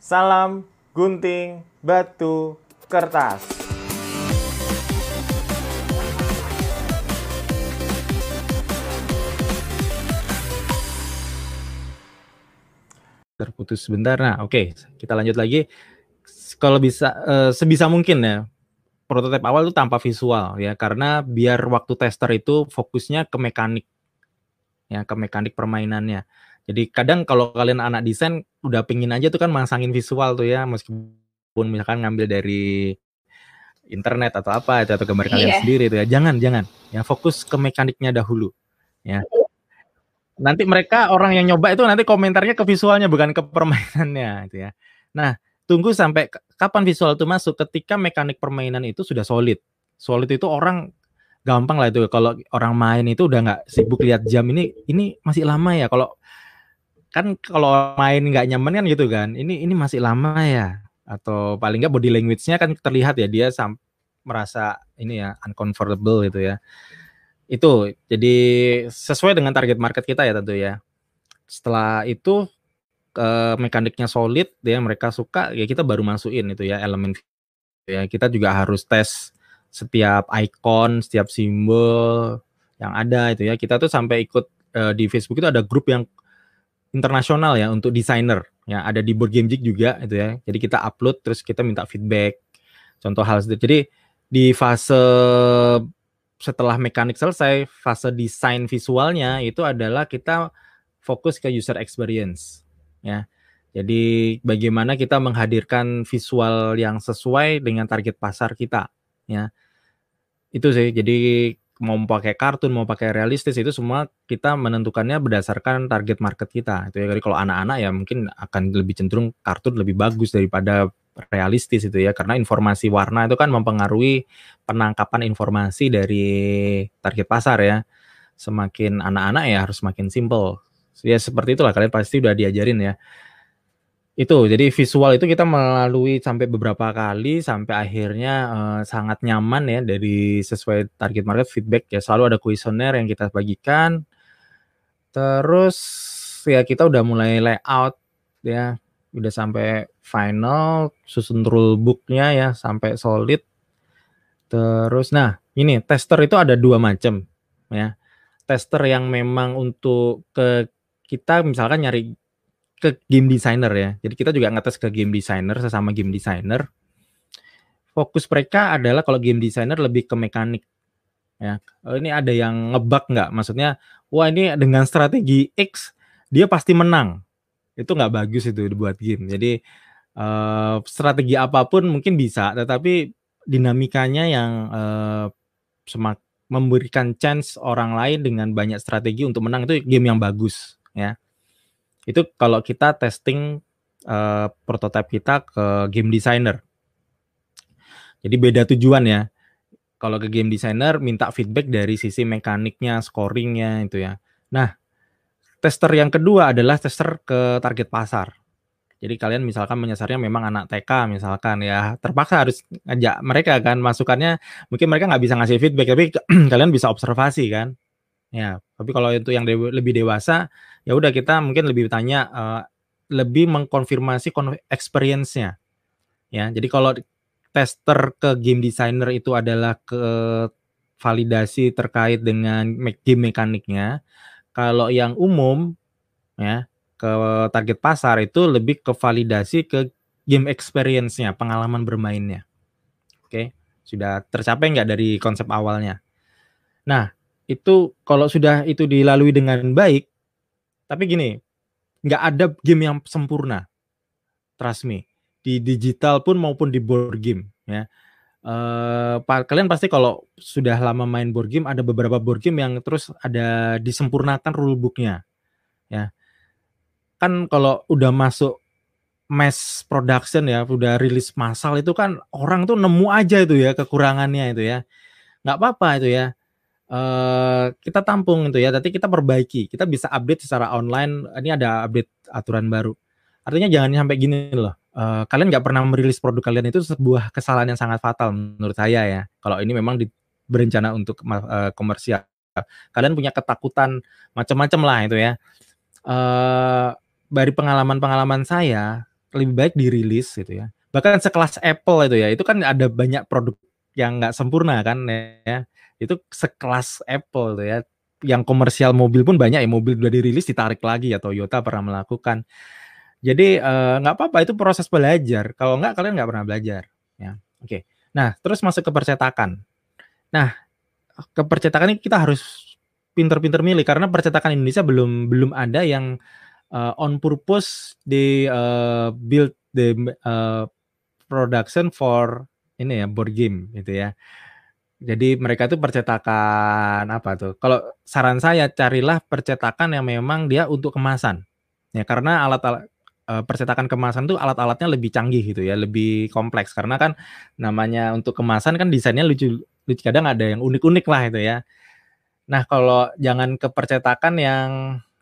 Salam gunting batu kertas. Terputus sebentar. Nah, oke, kita lanjut lagi. Kalau bisa eh, sebisa mungkin ya prototipe awal itu tanpa visual ya karena biar waktu tester itu fokusnya ke mekanik ya ke mekanik permainannya. Jadi kadang kalau kalian anak desain udah pingin aja tuh kan masangin visual tuh ya meskipun misalkan ngambil dari internet atau apa itu atau gambar kalian Iya. sendiri itu ya. Jangan, jangan. Ya fokus ke mekaniknya dahulu. Ya. Nanti mereka orang yang nyoba itu nanti komentarnya ke visualnya bukan ke permainannya gitu ya. Nah, tunggu sampai kapan visual itu masuk ketika mekanik permainan itu sudah solid. Solid itu orang gampang lah itu kalau orang main itu udah nggak sibuk lihat jam ini ini masih lama ya kalau kan kalau main nggak nyaman kan gitu kan. Ini ini masih lama ya? Atau paling nggak body language-nya kan terlihat ya dia sam merasa ini ya uncomfortable gitu ya. Itu jadi sesuai dengan target market kita ya tentu ya. Setelah itu eh, mekaniknya solid ya mereka suka ya kita baru masukin itu ya elemen ya. Kita juga harus tes setiap icon setiap simbol yang ada itu ya. Kita tuh sampai ikut eh, di Facebook itu ada grup yang internasional ya untuk desainer. Ya ada di board game Geek juga itu ya. Jadi kita upload terus kita minta feedback. Contoh hal seperti jadi di fase setelah mekanik selesai fase desain visualnya itu adalah kita fokus ke user experience ya. Jadi bagaimana kita menghadirkan visual yang sesuai dengan target pasar kita ya. Itu sih jadi mau pakai kartun mau pakai realistis itu semua kita menentukannya berdasarkan target market kita itu ya. Kalau anak-anak ya mungkin akan lebih cenderung kartun lebih bagus daripada realistis itu ya. Karena informasi warna itu kan mempengaruhi penangkapan informasi dari target pasar ya. Semakin anak-anak ya harus semakin simple. Ya seperti itulah. Kalian pasti udah diajarin ya itu jadi visual itu kita melalui sampai beberapa kali sampai akhirnya eh, sangat nyaman ya dari sesuai target market feedback ya. Selalu ada kuesioner yang kita bagikan. Terus ya kita udah mulai layout ya. Udah sampai final susun rule booknya ya sampai solid. Terus nah ini tester itu ada dua macam ya. Tester yang memang untuk ke kita misalkan nyari ke game designer ya. Jadi kita juga ngetes ke game designer sesama game designer. Fokus mereka adalah kalau game designer lebih ke mekanik. Ya, Oh, ini ada yang ngebug nggak? Maksudnya, wah ini dengan strategi X dia pasti menang. Itu nggak bagus itu buat game. Jadi eh, strategi apa pun mungkin bisa, tetapi dinamikanya yang eh, semak memberikan chance orang lain dengan banyak strategi untuk menang itu game yang bagus ya itu kalau kita testing eh, prototipe kita ke game designer. Jadi beda tujuan ya. Kalau ke game designer minta feedback dari sisi mekaniknya, scoringnya itu ya. Nah, tester yang kedua adalah tester ke target pasar. Jadi kalian misalkan menyasarnya memang anak TK misalkan ya, terpaksa harus ngajak mereka kan masukannya mungkin mereka nggak bisa ngasih feedback tapi kalian bisa observasi kan. Ya, tapi kalau itu yang dewa- lebih dewasa ya udah kita mungkin lebih tanya eh, lebih mengkonfirmasi kon- experience-nya. Ya, jadi kalau tester ke game designer itu adalah ke validasi terkait dengan me- game mekaniknya. Kalau yang umum ya ke target pasar itu lebih ke validasi ke game experience-nya, pengalaman bermainnya. Oke, sudah tercapai nggak dari konsep awalnya? Nah, itu kalau sudah itu dilalui dengan baik, tapi gini, nggak ada game yang sempurna. Trust me. Di digital pun maupun di board game ya. Pa- kalian pasti kalau sudah lama main board game ada beberapa board game yang terus ada disempurnakan rulebooknya ya. Kan kalau udah masuk mass production ya, udah rilis massal itu kan orang tuh nemu aja itu ya kekurangannya itu ya. Nggak apa-apa itu ya eh kita tampung itu ya, nanti kita perbaiki. Kita bisa update secara online. Ini ada update aturan baru. Artinya jangan sampai gini loh. eh, kalian nggak pernah merilis produk kalian itu sebuah kesalahan yang sangat fatal menurut saya ya. Kalau ini memang di- berencana untuk eh, komersial. Kalian punya ketakutan macam-macam lah itu ya. Eh dari pengalaman-pengalaman saya, lebih baik dirilis gitu ya. Bahkan sekelas Apple itu ya, itu kan ada banyak produk yang nggak sempurna kan ya. Itu sekelas Apple tuh ya. Yang komersial mobil pun banyak ya, mobil udah dirilis ditarik lagi ya Toyota pernah melakukan. Jadi eh, nggak apa-apa itu proses belajar. Kalau nggak kalian nggak pernah belajar ya. Oke. Nah, terus masuk ke percetakan. Nah, ke percetakan ini kita harus pinter-pinter milih karena percetakan Indonesia belum belum ada yang uh, on purpose di uh, build the uh, production for ini ya board game gitu ya. Jadi mereka itu percetakan apa tuh? Kalau saran saya carilah percetakan yang memang dia untuk kemasan. Ya karena alat-alat percetakan kemasan tuh alat-alatnya lebih canggih gitu ya, lebih kompleks karena kan namanya untuk kemasan kan desainnya lucu, lucu kadang ada yang unik-unik lah itu ya. Nah, kalau jangan ke percetakan yang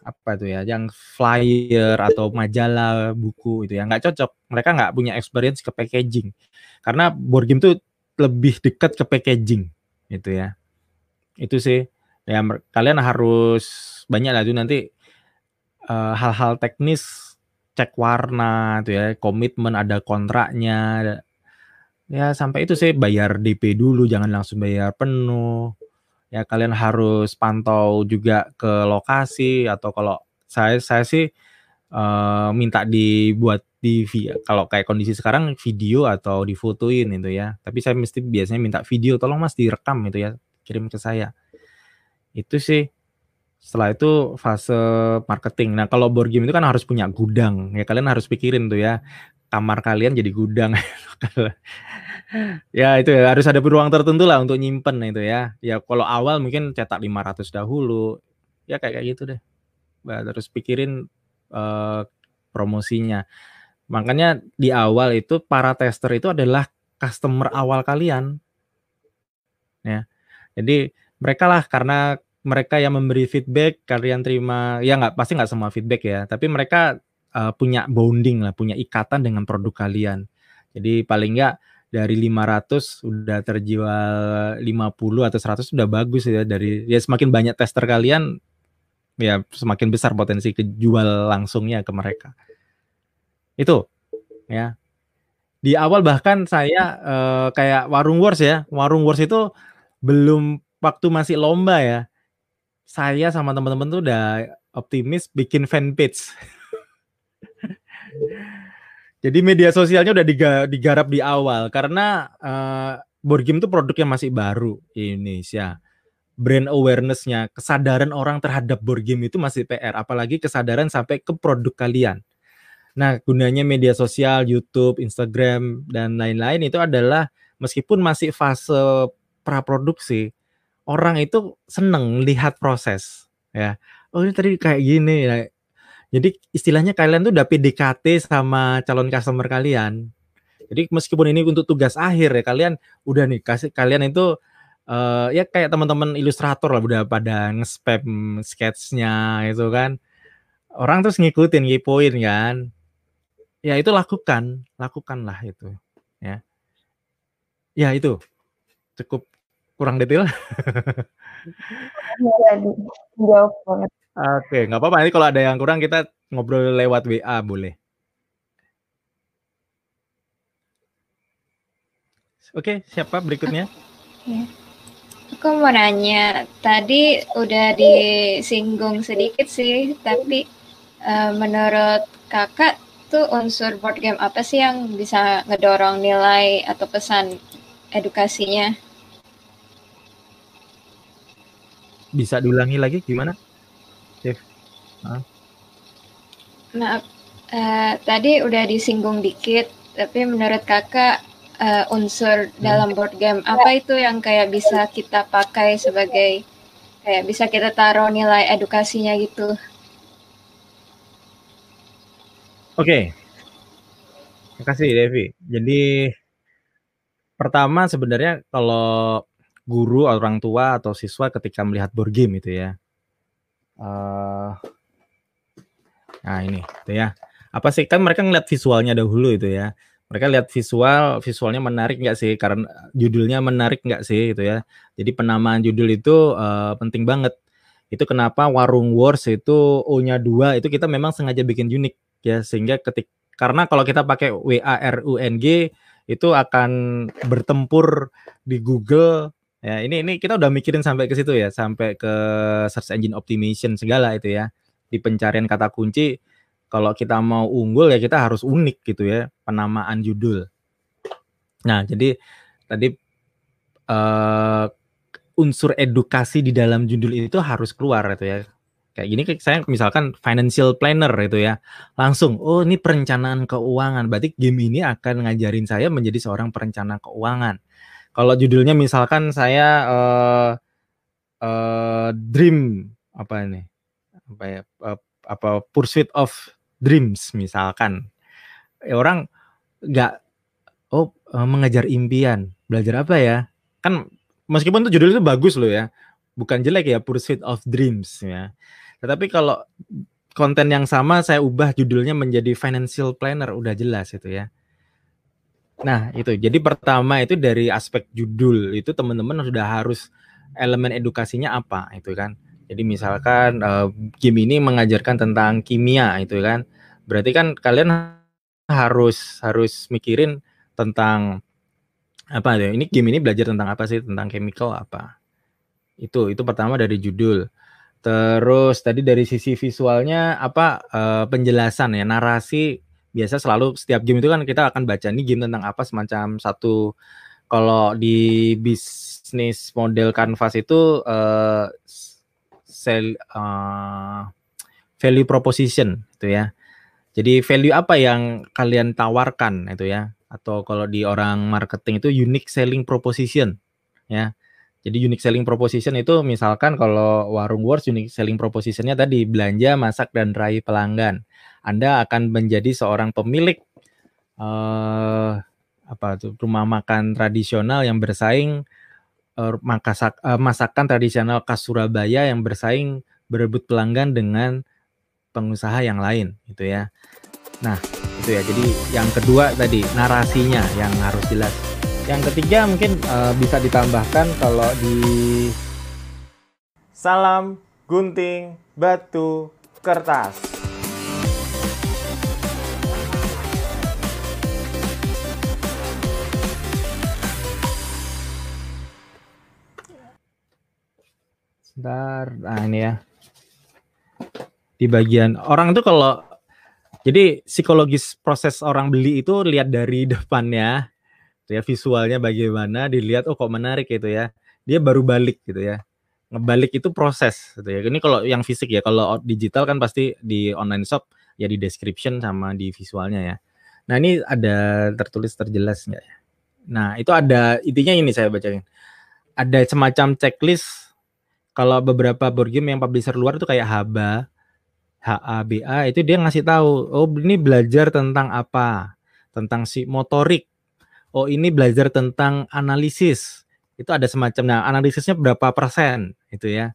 apa itu ya, yang flyer atau majalah, buku itu ya nggak cocok. Mereka nggak punya experience ke packaging. Karena board game tuh lebih dekat ke packaging gitu ya. Itu sih ya kalian harus banyak lah itu nanti hal hal-hal teknis cek warna itu ya, komitmen ada kontraknya. Ya sampai itu sih bayar DP dulu, jangan langsung bayar penuh ya kalian harus pantau juga ke lokasi atau kalau saya saya sih uh, minta dibuat di kalau kayak kondisi sekarang video atau difotoin itu ya. Tapi saya mesti biasanya minta video tolong mas direkam itu ya kirim ke saya. Itu sih setelah itu fase marketing. Nah kalau board game itu kan harus punya gudang ya kalian harus pikirin tuh ya. Kamar kalian jadi gudang. Ya itu ya, harus ada peluang tertentu lah untuk nyimpen itu ya. Ya kalau awal mungkin cetak 500 dahulu, ya kayak kayak gitu deh. Terus pikirin, uh, promosinya. Makanya di awal itu para tester itu adalah customer awal kalian. Ya. Jadi mereka lah karena mereka yang memberi feedback, kalian terima ya nggak pasti nggak semua feedback ya, tapi mereka, uh, punya bonding lah, punya ikatan dengan produk kalian. Jadi paling nggak dari 500 udah terjual 50 atau 100 udah bagus ya dari ya semakin banyak tester kalian ya semakin besar potensi kejual langsungnya ke mereka. Itu ya. Di awal bahkan saya eh, kayak Warung Wars ya. Warung Wars itu belum waktu masih lomba ya. Saya sama teman-teman tuh udah optimis bikin fanpage. Jadi media sosialnya udah digarap di awal karena uh, board game itu produk yang masih baru di Indonesia. Brand awarenessnya, kesadaran orang terhadap board game itu masih PR, apalagi kesadaran sampai ke produk kalian. Nah, gunanya media sosial, YouTube, Instagram, dan lain-lain itu adalah meskipun masih fase praproduksi, orang itu seneng lihat proses. Ya, oh ini tadi kayak gini, jadi istilahnya kalian tuh udah PDKT sama calon customer kalian. Jadi meskipun ini untuk tugas akhir ya kalian udah nih kasih kalian itu uh, ya kayak teman-teman ilustrator lah udah pada nge-spam sketsnya itu kan. Orang terus ngikutin, ngipoin kan. Ya itu lakukan, lakukanlah itu ya. Ya itu cukup kurang detail. Iya, banget. Oke, nggak apa-apa. Ini kalau ada yang kurang kita ngobrol lewat WA boleh. Oke, siapa berikutnya? Ya. Aku mau nanya, tadi udah disinggung sedikit sih, tapi uh, menurut kakak tuh unsur board game apa sih yang bisa ngedorong nilai atau pesan edukasinya? Bisa diulangi lagi gimana? Nah, uh, tadi udah disinggung dikit, tapi menurut kakak uh, unsur hmm. dalam board game apa itu yang kayak bisa kita pakai sebagai kayak bisa kita taruh nilai edukasinya gitu? Oke, okay. terima kasih Devi. Jadi pertama sebenarnya kalau guru orang tua atau siswa ketika melihat board game itu ya, uh, Nah ini, itu ya. Apa sih kan mereka ngeliat visualnya dahulu itu ya. Mereka lihat visual, visualnya menarik nggak sih? Karena judulnya menarik nggak sih itu ya. Jadi penamaan judul itu uh, penting banget. Itu kenapa Warung Wars itu O-nya dua itu kita memang sengaja bikin unik ya sehingga ketik Karena kalau kita pakai W A R U N G itu akan bertempur di Google ya. Ini ini kita udah mikirin sampai ke situ ya, sampai ke search engine optimization segala itu ya. Di pencarian kata kunci kalau kita mau unggul ya kita harus unik gitu ya penamaan judul. Nah, jadi tadi uh, unsur edukasi di dalam judul itu harus keluar itu ya. Kayak gini saya misalkan financial planner itu ya. Langsung, oh ini perencanaan keuangan. Berarti game ini akan ngajarin saya menjadi seorang perencana keuangan. Kalau judulnya misalkan saya uh, uh, dream apa ini? Apa ya? Uh, apa pursuit of dreams misalkan. Eh, orang nggak oh mengejar impian. Belajar apa ya? Kan meskipun itu judul itu bagus loh ya. Bukan jelek ya Pursuit of Dreams ya. Tetapi kalau konten yang sama saya ubah judulnya menjadi financial planner udah jelas itu ya. Nah, itu. Jadi pertama itu dari aspek judul itu teman-teman sudah harus elemen edukasinya apa itu kan. Jadi misalkan uh, game ini mengajarkan tentang kimia itu kan. Berarti kan kalian harus harus mikirin tentang apa ya? Ini game ini belajar tentang apa sih? Tentang chemical apa? Itu itu pertama dari judul. Terus tadi dari sisi visualnya apa uh, penjelasan ya narasi biasa selalu setiap game itu kan kita akan baca ini game tentang apa semacam satu kalau di bisnis model canvas itu uh, sell uh, value proposition itu ya. Jadi value apa yang kalian tawarkan itu ya atau kalau di orang marketing itu unique selling proposition ya. Jadi unique selling proposition itu misalkan kalau warung Wars unique selling propositionnya tadi belanja, masak dan raih pelanggan. Anda akan menjadi seorang pemilik uh, apa tuh rumah makan tradisional yang bersaing makasak, uh, masakan tradisional khas Surabaya yang bersaing berebut pelanggan dengan pengusaha yang lain gitu ya. Nah, itu ya. Jadi yang kedua tadi narasinya yang harus jelas. Yang ketiga mungkin uh, bisa ditambahkan kalau di salam gunting batu kertas. Sebentar, nah ini ya. Di bagian orang itu kalau jadi psikologis proses orang beli itu lihat dari depannya, ya visualnya bagaimana dilihat oh kok menarik gitu ya. Dia baru balik gitu ya. Ngebalik itu proses gitu ya. Ini kalau yang fisik ya kalau digital kan pasti di online shop ya di description sama di visualnya ya. Nah ini ada tertulis terjelas nggak ya? Nah itu ada intinya ini saya bacain. Ada semacam checklist kalau beberapa board game yang publisher luar itu kayak Haba HABA itu dia ngasih tahu oh ini belajar tentang apa tentang si motorik oh ini belajar tentang analisis. Itu ada semacam nah analisisnya berapa persen itu ya.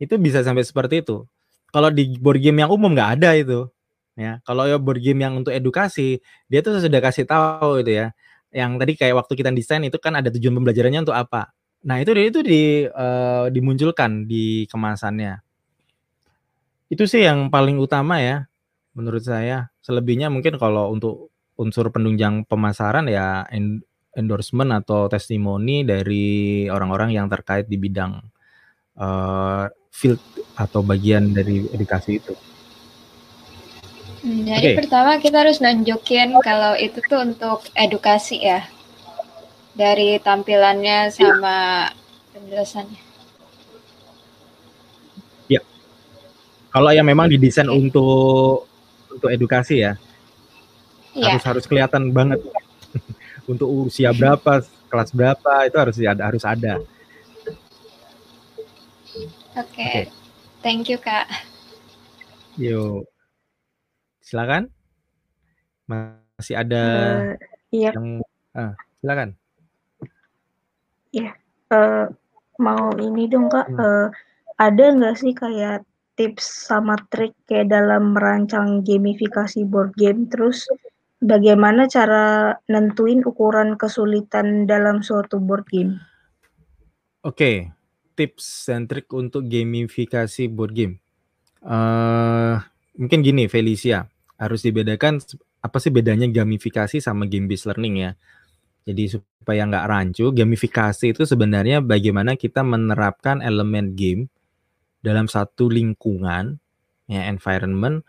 Itu bisa sampai seperti itu. Kalau di board game yang umum nggak ada itu. Ya, kalau ya board game yang untuk edukasi, dia tuh sudah kasih tahu itu ya. Yang tadi kayak waktu kita desain itu kan ada tujuan pembelajarannya untuk apa. Nah, itu itu di uh, dimunculkan di kemasannya. Itu sih yang paling utama ya menurut saya. Selebihnya mungkin kalau untuk unsur penunjang pemasaran ya endorsement atau testimoni dari orang-orang yang terkait di bidang uh, field atau bagian dari edukasi itu. Hmm, jadi okay. pertama kita harus nunjukin kalau itu tuh untuk edukasi ya dari tampilannya sama penjelasannya. Ya, kalau yang memang didesain untuk untuk edukasi ya, yeah. harus harus kelihatan banget untuk usia berapa kelas berapa itu harus ada harus ada oke okay. okay. thank you kak yuk silakan masih ada uh, iya. yang ah, silakan ya uh, mau ini dong kak hmm. uh, ada nggak sih kayak tips sama trik kayak dalam merancang gamifikasi board game terus Bagaimana cara nentuin ukuran kesulitan dalam suatu board game? Oke, tips dan trik untuk gamifikasi board game. Uh, mungkin gini, Felicia, harus dibedakan apa sih bedanya gamifikasi sama game based learning ya. Jadi supaya nggak rancu, gamifikasi itu sebenarnya bagaimana kita menerapkan elemen game dalam satu lingkungan, ya environment,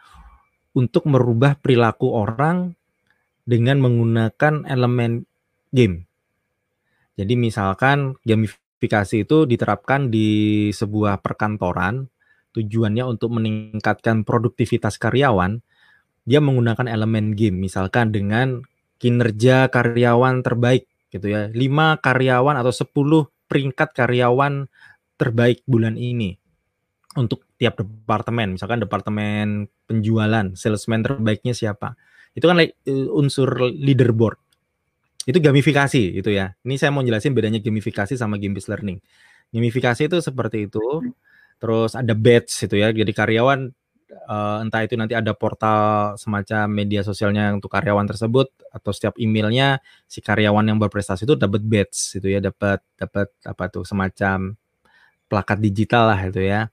untuk merubah perilaku orang dengan menggunakan elemen game. Jadi misalkan gamifikasi itu diterapkan di sebuah perkantoran, tujuannya untuk meningkatkan produktivitas karyawan, dia menggunakan elemen game, misalkan dengan kinerja karyawan terbaik gitu ya. 5 karyawan atau 10 peringkat karyawan terbaik bulan ini untuk tiap departemen. Misalkan departemen penjualan, salesman terbaiknya siapa. Itu kan unsur leaderboard. Itu gamifikasi gitu ya. Ini saya mau jelasin bedanya gamifikasi sama game based learning. Gamifikasi itu seperti itu. Terus ada badge gitu ya. Jadi karyawan uh, entah itu nanti ada portal semacam media sosialnya untuk karyawan tersebut atau setiap emailnya si karyawan yang berprestasi itu dapat badge gitu ya dapat dapat apa tuh semacam plakat digital lah itu ya.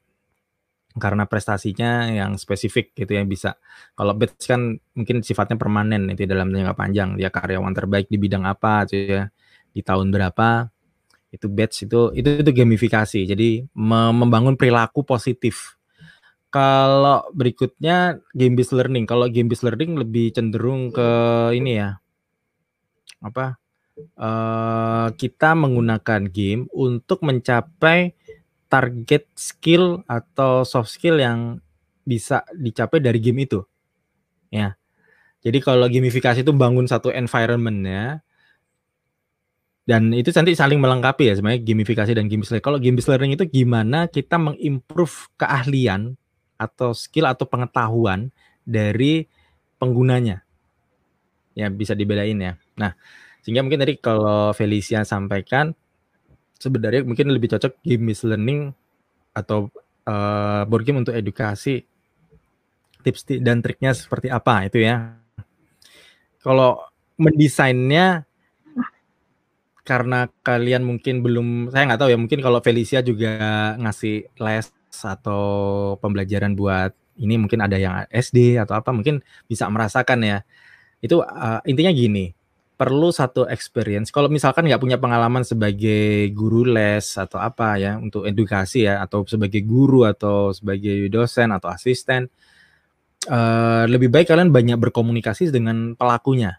Karena prestasinya yang spesifik gitu yang bisa. Kalau badge kan mungkin sifatnya permanen itu dalam jangka panjang. Dia karyawan terbaik di bidang apa gitu ya di tahun berapa itu badge itu itu itu gamifikasi. Jadi membangun perilaku positif kalau berikutnya game based learning. Kalau game based learning lebih cenderung ke ini ya. Apa? Uh, kita menggunakan game untuk mencapai target skill atau soft skill yang bisa dicapai dari game itu. Ya. Jadi kalau gamifikasi itu bangun satu environment ya. Dan itu nanti saling melengkapi ya sebenarnya gamifikasi dan game learning. Kalau game learning itu gimana kita mengimprove keahlian atau skill atau pengetahuan dari penggunanya. Ya bisa dibedain ya. Nah, sehingga mungkin tadi kalau Felicia sampaikan sebenarnya mungkin lebih cocok game based learning atau uh, board game untuk edukasi tips dan triknya seperti apa itu ya. Kalau mendesainnya karena kalian mungkin belum saya nggak tahu ya mungkin kalau Felicia juga ngasih les atau pembelajaran buat ini mungkin ada yang SD atau apa mungkin bisa merasakan ya. Itu uh, intinya gini, perlu satu experience. Kalau misalkan nggak punya pengalaman sebagai guru les atau apa ya untuk edukasi ya atau sebagai guru atau sebagai dosen atau asisten, uh, lebih baik kalian banyak berkomunikasi dengan pelakunya,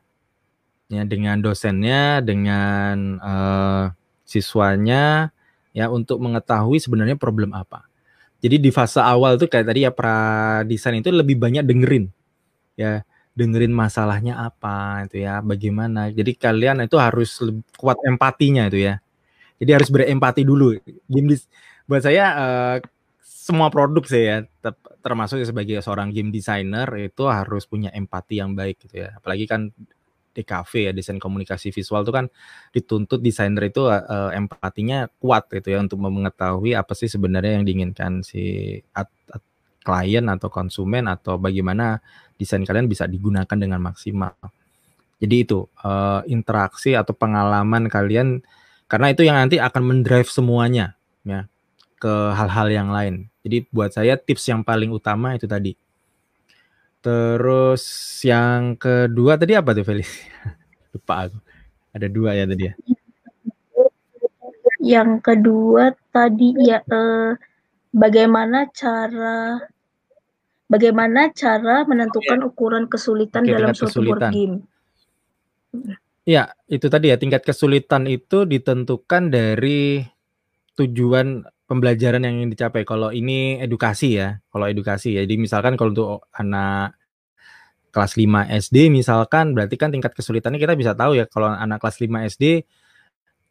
ya dengan dosennya, dengan uh, siswanya, ya untuk mengetahui sebenarnya problem apa. Jadi di fase awal tuh kayak tadi ya pra desain itu lebih banyak dengerin. Ya, dengerin masalahnya apa itu ya, bagaimana. Jadi kalian itu harus kuat empatinya itu ya. Jadi harus berempati dulu. Game buat saya uh, semua produk saya ya, termasuk sebagai seorang game designer itu harus punya empati yang baik gitu ya. Apalagi kan DKV ya desain komunikasi visual itu kan dituntut desainer itu uh, empatinya kuat gitu ya untuk mengetahui apa sih sebenarnya yang diinginkan si at, at, klien atau konsumen atau bagaimana desain kalian bisa digunakan dengan maksimal. Jadi itu uh, interaksi atau pengalaman kalian karena itu yang nanti akan mendrive semuanya ya ke hal-hal yang lain. Jadi buat saya tips yang paling utama itu tadi Terus yang kedua tadi apa tuh Felis? Lupa aku. Ada dua ya tadi ya. Yang kedua tadi ya eh, bagaimana cara bagaimana cara menentukan ukuran kesulitan Oke, dalam suatu kesulitan. board game. Ya, itu tadi ya tingkat kesulitan itu ditentukan dari tujuan pembelajaran yang ingin dicapai. Kalau ini edukasi ya, kalau edukasi ya. Jadi misalkan kalau untuk anak kelas 5 SD misalkan berarti kan tingkat kesulitannya kita bisa tahu ya kalau anak kelas 5 SD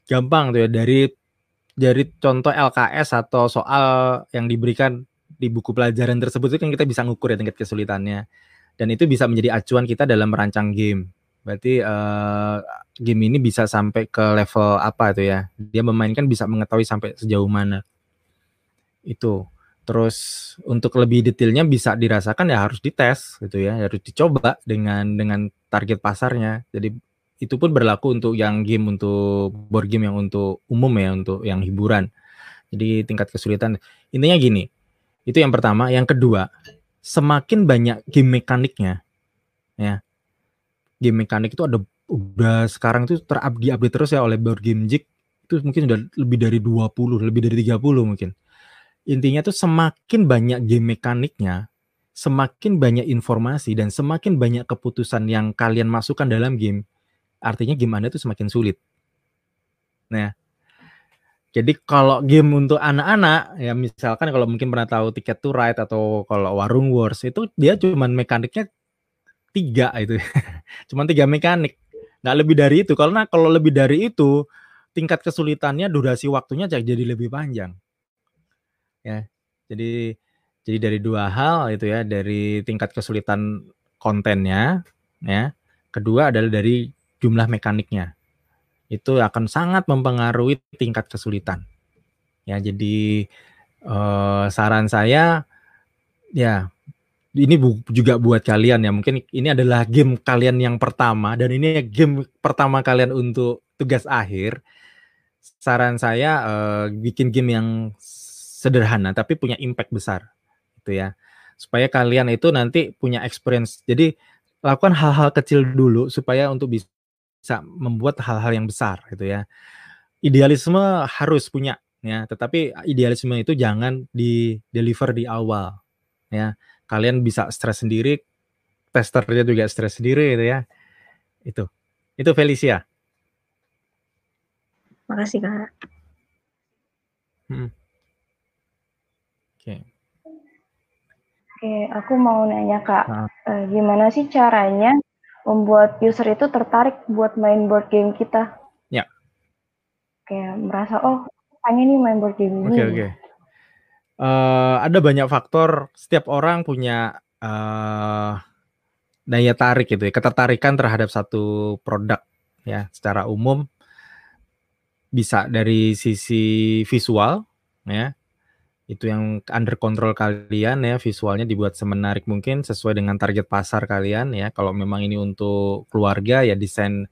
gampang tuh ya dari dari contoh LKS atau soal yang diberikan di buku pelajaran tersebut itu kan kita bisa ngukur ya tingkat kesulitannya dan itu bisa menjadi acuan kita dalam merancang game. Berarti uh, game ini bisa sampai ke level apa itu ya? Dia memainkan bisa mengetahui sampai sejauh mana itu. Terus untuk lebih detailnya bisa dirasakan ya harus dites gitu ya, harus dicoba dengan dengan target pasarnya. Jadi itu pun berlaku untuk yang game untuk board game yang untuk umum ya, untuk yang hiburan. Jadi tingkat kesulitan intinya gini. Itu yang pertama, yang kedua, semakin banyak game mekaniknya ya. game mekanik itu ada udah sekarang itu terupdate diupdate terus ya oleh Board Game Geek itu mungkin sudah lebih dari 20, lebih dari 30 mungkin. Intinya tuh semakin banyak game mekaniknya, semakin banyak informasi dan semakin banyak keputusan yang kalian masukkan dalam game, artinya game Anda itu semakin sulit. Nah, jadi kalau game untuk anak-anak, ya misalkan kalau mungkin pernah tahu Ticket to Ride atau kalau Warung Wars itu dia cuman mekaniknya tiga itu, cuman tiga mekanik, nggak lebih dari itu. Karena kalau lebih dari itu tingkat kesulitannya, durasi waktunya jadi lebih panjang. Ya, jadi jadi dari dua hal itu ya, dari tingkat kesulitan kontennya, ya. Kedua adalah dari jumlah mekaniknya. Itu akan sangat mempengaruhi tingkat kesulitan. Ya, jadi eh, saran saya ya ini juga buat kalian ya. Mungkin ini adalah game kalian yang pertama dan ini game pertama kalian untuk tugas akhir saran saya uh, bikin game yang sederhana tapi punya impact besar gitu ya. Supaya kalian itu nanti punya experience. Jadi lakukan hal-hal kecil dulu supaya untuk bisa membuat hal-hal yang besar gitu ya. Idealisme harus punya ya. Tetapi idealisme itu jangan di deliver di awal ya. Kalian bisa stres sendiri testernya juga stres sendiri gitu ya. Itu. Itu Felicia. Makasih Kak. Hmm. Oke. Oke, aku mau nanya Kak, Nah. eh, gimana sih caranya membuat user itu tertarik buat main board game kita? Ya. Kayak merasa, oh pengen nih main board game ini. Oke oke. Eh, ada banyak faktor. Setiap orang punya eh, daya tarik gitu ya, ketertarikan terhadap satu produk ya. Secara umum bisa dari sisi visual ya. Itu yang under control kalian ya, visualnya dibuat semenarik mungkin sesuai dengan target pasar kalian ya. Kalau memang ini untuk keluarga ya desain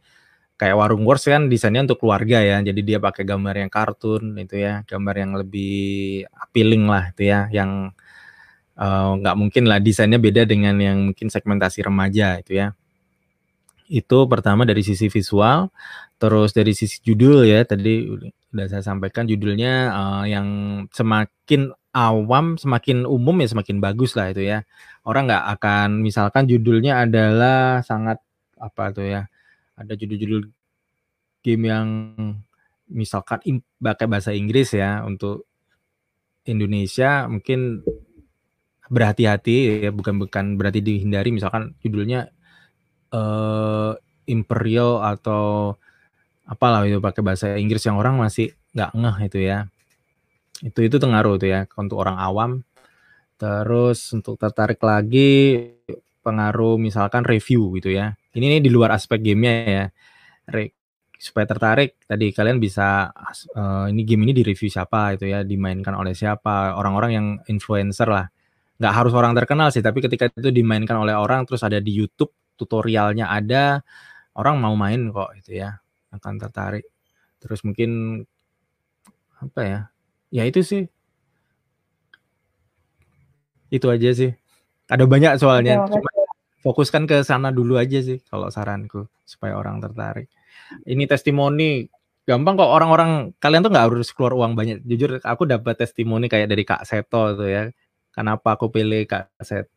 kayak Warung Wars kan desainnya untuk keluarga ya. Jadi dia pakai gambar yang kartun itu ya, gambar yang lebih appealing lah itu ya, yang uh, nggak mungkin lah desainnya beda dengan yang mungkin segmentasi remaja itu ya. Itu pertama dari sisi visual, terus dari sisi judul ya tadi udah saya sampaikan judulnya uh, yang semakin awam, semakin umum ya semakin bagus lah itu ya. Orang nggak akan misalkan judulnya adalah sangat apa tuh ya ada judul-judul game yang misalkan pakai bahasa Inggris ya untuk Indonesia mungkin berhati-hati ya bukan bukan berarti dihindari misalkan judulnya uh, Imperial atau apalah itu pakai bahasa Inggris yang orang masih nggak ngeh itu ya. Itu itu tengaruh itu ya untuk orang awam. Terus untuk tertarik lagi pengaruh misalkan review gitu ya. Ini, ini di luar aspek gamenya ya. Re, supaya tertarik tadi kalian bisa uh, ini game ini di review siapa itu ya dimainkan oleh siapa orang-orang yang influencer lah. Nggak harus orang terkenal sih tapi ketika itu dimainkan oleh orang terus ada di YouTube tutorialnya ada orang mau main kok itu ya akan tertarik terus mungkin apa ya ya itu sih itu aja sih ada banyak soalnya Cuma fokuskan ke sana dulu aja sih kalau saranku supaya orang tertarik. Ini testimoni gampang kok orang-orang kalian tuh nggak harus keluar uang banyak. Jujur aku dapat testimoni kayak dari Kak Seto tuh ya. Kenapa aku pilih Kak Set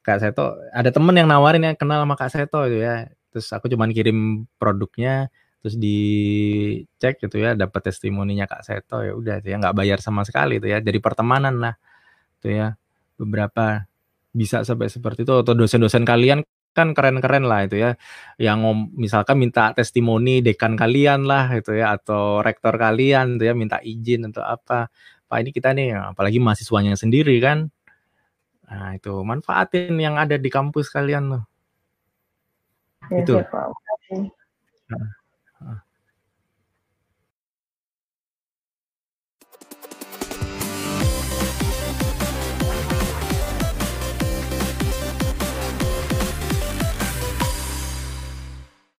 Kak Seto? Ada temen yang nawarin yang kenal sama Kak Seto itu ya. Terus aku cuman kirim produknya terus dicek gitu ya dapat testimoninya Kak Seto ya udah ya nggak bayar sama sekali itu ya dari pertemanan lah tuh ya beberapa bisa sampai seperti itu. Atau dosen-dosen kalian kan keren-keren lah itu ya yang misalkan minta testimoni dekan kalian lah itu ya atau rektor kalian itu ya minta izin atau apa. Pak ini kita nih apalagi mahasiswanya sendiri kan. Nah itu manfaatin yang ada di kampus kalian loh ya, itu. Pak. Huh.